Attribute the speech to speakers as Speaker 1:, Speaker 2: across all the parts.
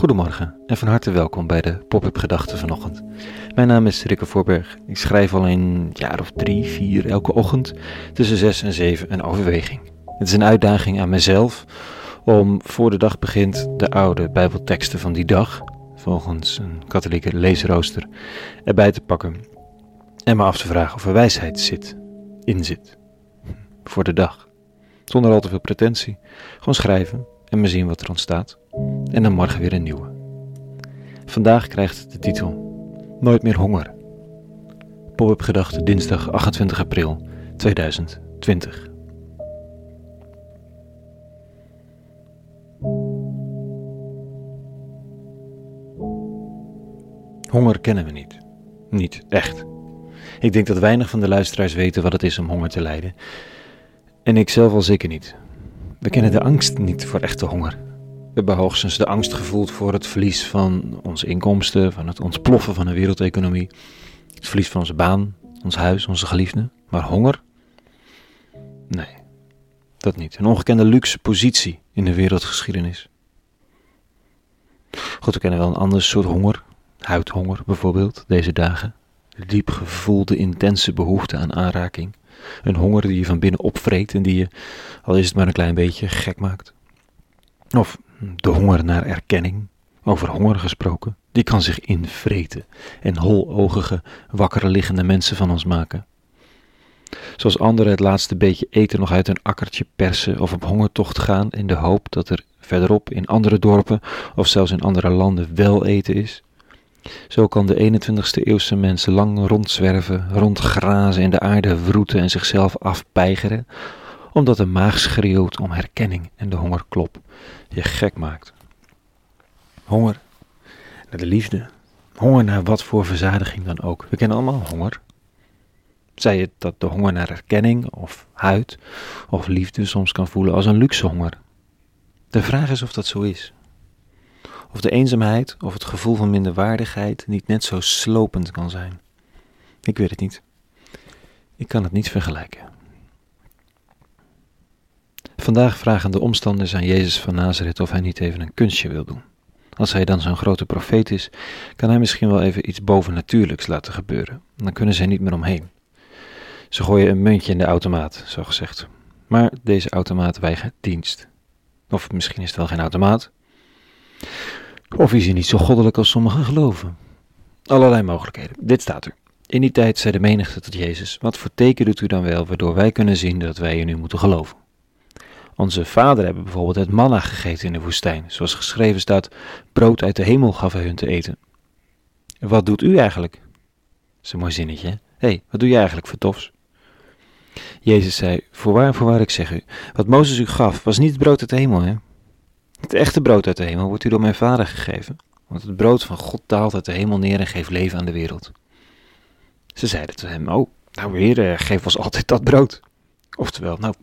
Speaker 1: Goedemorgen en van harte welkom bij de Pop-up Gedachten vanochtend. Mijn naam is Rikke Voorberg. Ik schrijf al een jaar of drie, vier elke ochtend tussen zes en zeven een overweging. Het is een uitdaging aan mezelf om voor de dag begint de oude Bijbelteksten van die dag, volgens een katholieke leesrooster, erbij te pakken en me af te vragen of er wijsheid zit, in zit, voor de dag. Zonder al te veel pretentie. Gewoon schrijven en maar zien wat er ontstaat. En dan morgen weer een nieuwe. Vandaag krijgt de titel Nooit meer honger. Pop-up gedachte dinsdag 28 april 2020. Honger kennen we niet. Niet echt. Ik denk dat weinig van de luisteraars weten wat het is om honger te lijden. En ik zelf al zeker niet. We kennen de angst niet voor echte honger. We hebben hoogstens de angst gevoeld voor het verlies van onze inkomsten, van het ontploffen van de wereldeconomie, het verlies van onze baan, ons huis, onze geliefden. Maar honger? Nee, dat niet. Een ongekende luxe positie in de wereldgeschiedenis. Goed, we kennen wel een ander soort honger, huidhonger bijvoorbeeld, deze dagen. Diep gevoelde intense behoefte aan aanraking. Een honger die je van binnen opvreet en die je, al is het maar een klein beetje, gek maakt. Of de honger naar erkenning, over honger gesproken, die kan zich invreten en hologige, wakker liggende mensen van ons maken. Zoals anderen het laatste beetje eten nog uit een akkertje persen of op hongertocht gaan in de hoop dat er verderop in andere dorpen of zelfs in andere landen wel eten is. Zo kan de 21ste eeuwse mens lang rondzwerven, rondgrazen in de aarde wroeten en zichzelf afpeigeren, omdat de maag schreeuwt om herkenning en de hongerklop je gek maakt. Honger naar de liefde, honger naar wat voor verzadiging dan ook. We kennen allemaal honger. Zij het dat de honger naar erkenning of huid of liefde soms kan voelen als een luxe honger. De vraag is of dat zo is. Of de eenzaamheid of het gevoel van minderwaardigheid niet net zo slopend kan zijn. Ik weet het niet. Ik kan het niet vergelijken. Vandaag vragen de omstanders aan Jezus van Nazareth of hij niet even een kunstje wil doen. Als hij dan zo'n grote profeet is, kan hij misschien wel even iets bovennatuurlijks laten gebeuren. Dan kunnen ze niet meer omheen. Ze gooien een muntje in de automaat, zo gezegd. Maar deze automaat weigert dienst. Of misschien is het wel geen automaat. Of is hij niet zo goddelijk als sommigen geloven? Allerlei mogelijkheden. Dit staat er. In die tijd zei de menigte tot Jezus: Wat voor teken doet u dan wel, waardoor wij kunnen zien dat wij in u moeten geloven? Onze vader hebben bijvoorbeeld het manna gegeten in de woestijn, zoals geschreven staat: Brood uit de hemel gaf hij hun te eten. Wat doet u eigenlijk? Dat is een mooi zinnetje. Hé, hey, wat doe je eigenlijk voor? Jezus zei: Voorwaar, voorwaar, ik zeg u: Wat Mozes u gaf, was niet het brood uit de hemel, hè? Het echte brood uit de hemel wordt u door mijn vader gegeven, want het brood van God daalt uit de hemel neer en geeft leven aan de wereld. Ze zeiden tot hem, oh, nou weer, geef ons altijd dat brood. Oftewel, nou,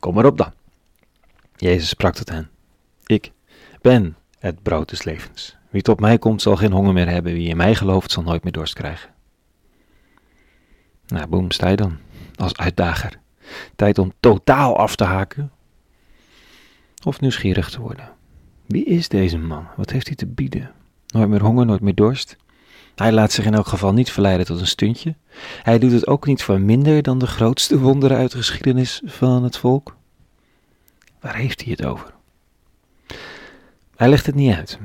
Speaker 1: kom maar op dan. Jezus sprak tot hen, ik ben het brood des levens. Wie tot mij komt zal geen honger meer hebben, wie in mij gelooft zal nooit meer dorst krijgen. Nou, boem, sta je dan, als uitdager. Tijd om totaal af te haken, of nieuwsgierig te worden. Wie is deze man? Wat heeft hij te bieden? Nooit meer honger, nooit meer dorst. Hij laat zich in elk geval niet verleiden tot een stuntje. Hij doet het ook niet voor minder dan de grootste wonderen uit de geschiedenis van het volk. Waar heeft hij het over? Hij legt het niet uit.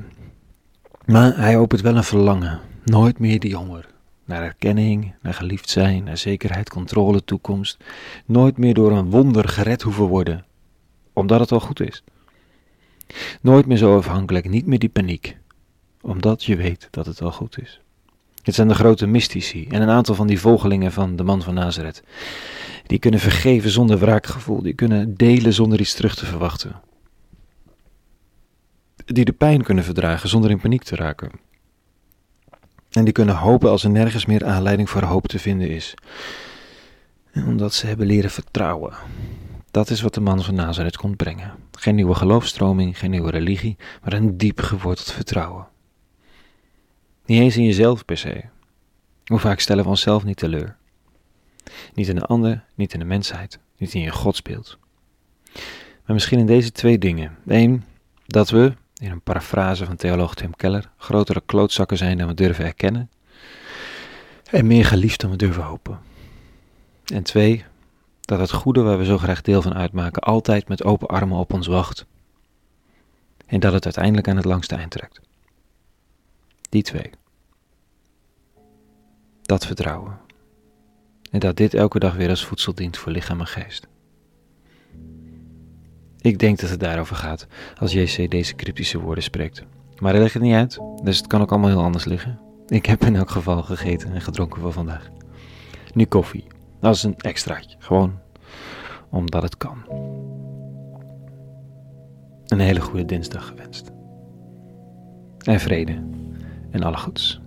Speaker 1: Maar hij opent wel een verlangen. Nooit meer die honger. Naar erkenning, naar geliefd zijn, naar zekerheid, controle, toekomst. Nooit meer door een wonder gered hoeven worden omdat het al goed is. Nooit meer zo afhankelijk, niet meer die paniek, omdat je weet dat het al goed is. Het zijn de grote mystici en een aantal van die volgelingen van de man van Nazareth. Die kunnen vergeven zonder wraakgevoel, die kunnen delen zonder iets terug te verwachten. Die de pijn kunnen verdragen zonder in paniek te raken. En die kunnen hopen als er nergens meer aanleiding voor hoop te vinden is. omdat ze hebben leren vertrouwen. Dat is wat de man van Nazareth komt brengen. Geen nieuwe geloofstroming, geen nieuwe religie, maar een diep geworteld vertrouwen. Niet eens in jezelf per se. Hoe vaak stellen we onszelf niet teleur? Niet in de ander, niet in de mensheid, niet in je godsbeeld. Maar misschien in deze twee dingen. Eén, dat we, in een parafrase van theoloog Tim Keller, grotere klootzakken zijn dan we durven erkennen en meer geliefd dan we durven hopen. En twee, dat het goede waar we zo graag deel van uitmaken altijd met open armen op ons wacht en dat het uiteindelijk aan het langste eind trekt. Die twee. Dat vertrouwen. En dat dit elke dag weer als voedsel dient voor lichaam en geest. Ik denk dat het daarover gaat als JC deze cryptische woorden spreekt. Maar hij legt het niet uit, dus het kan ook allemaal heel anders liggen. Ik heb in elk geval gegeten en gedronken voor vandaag. Nu koffie, als een extraatje, gewoon omdat het kan. Een hele goede dinsdag gewenst. En vrede en alle goeds.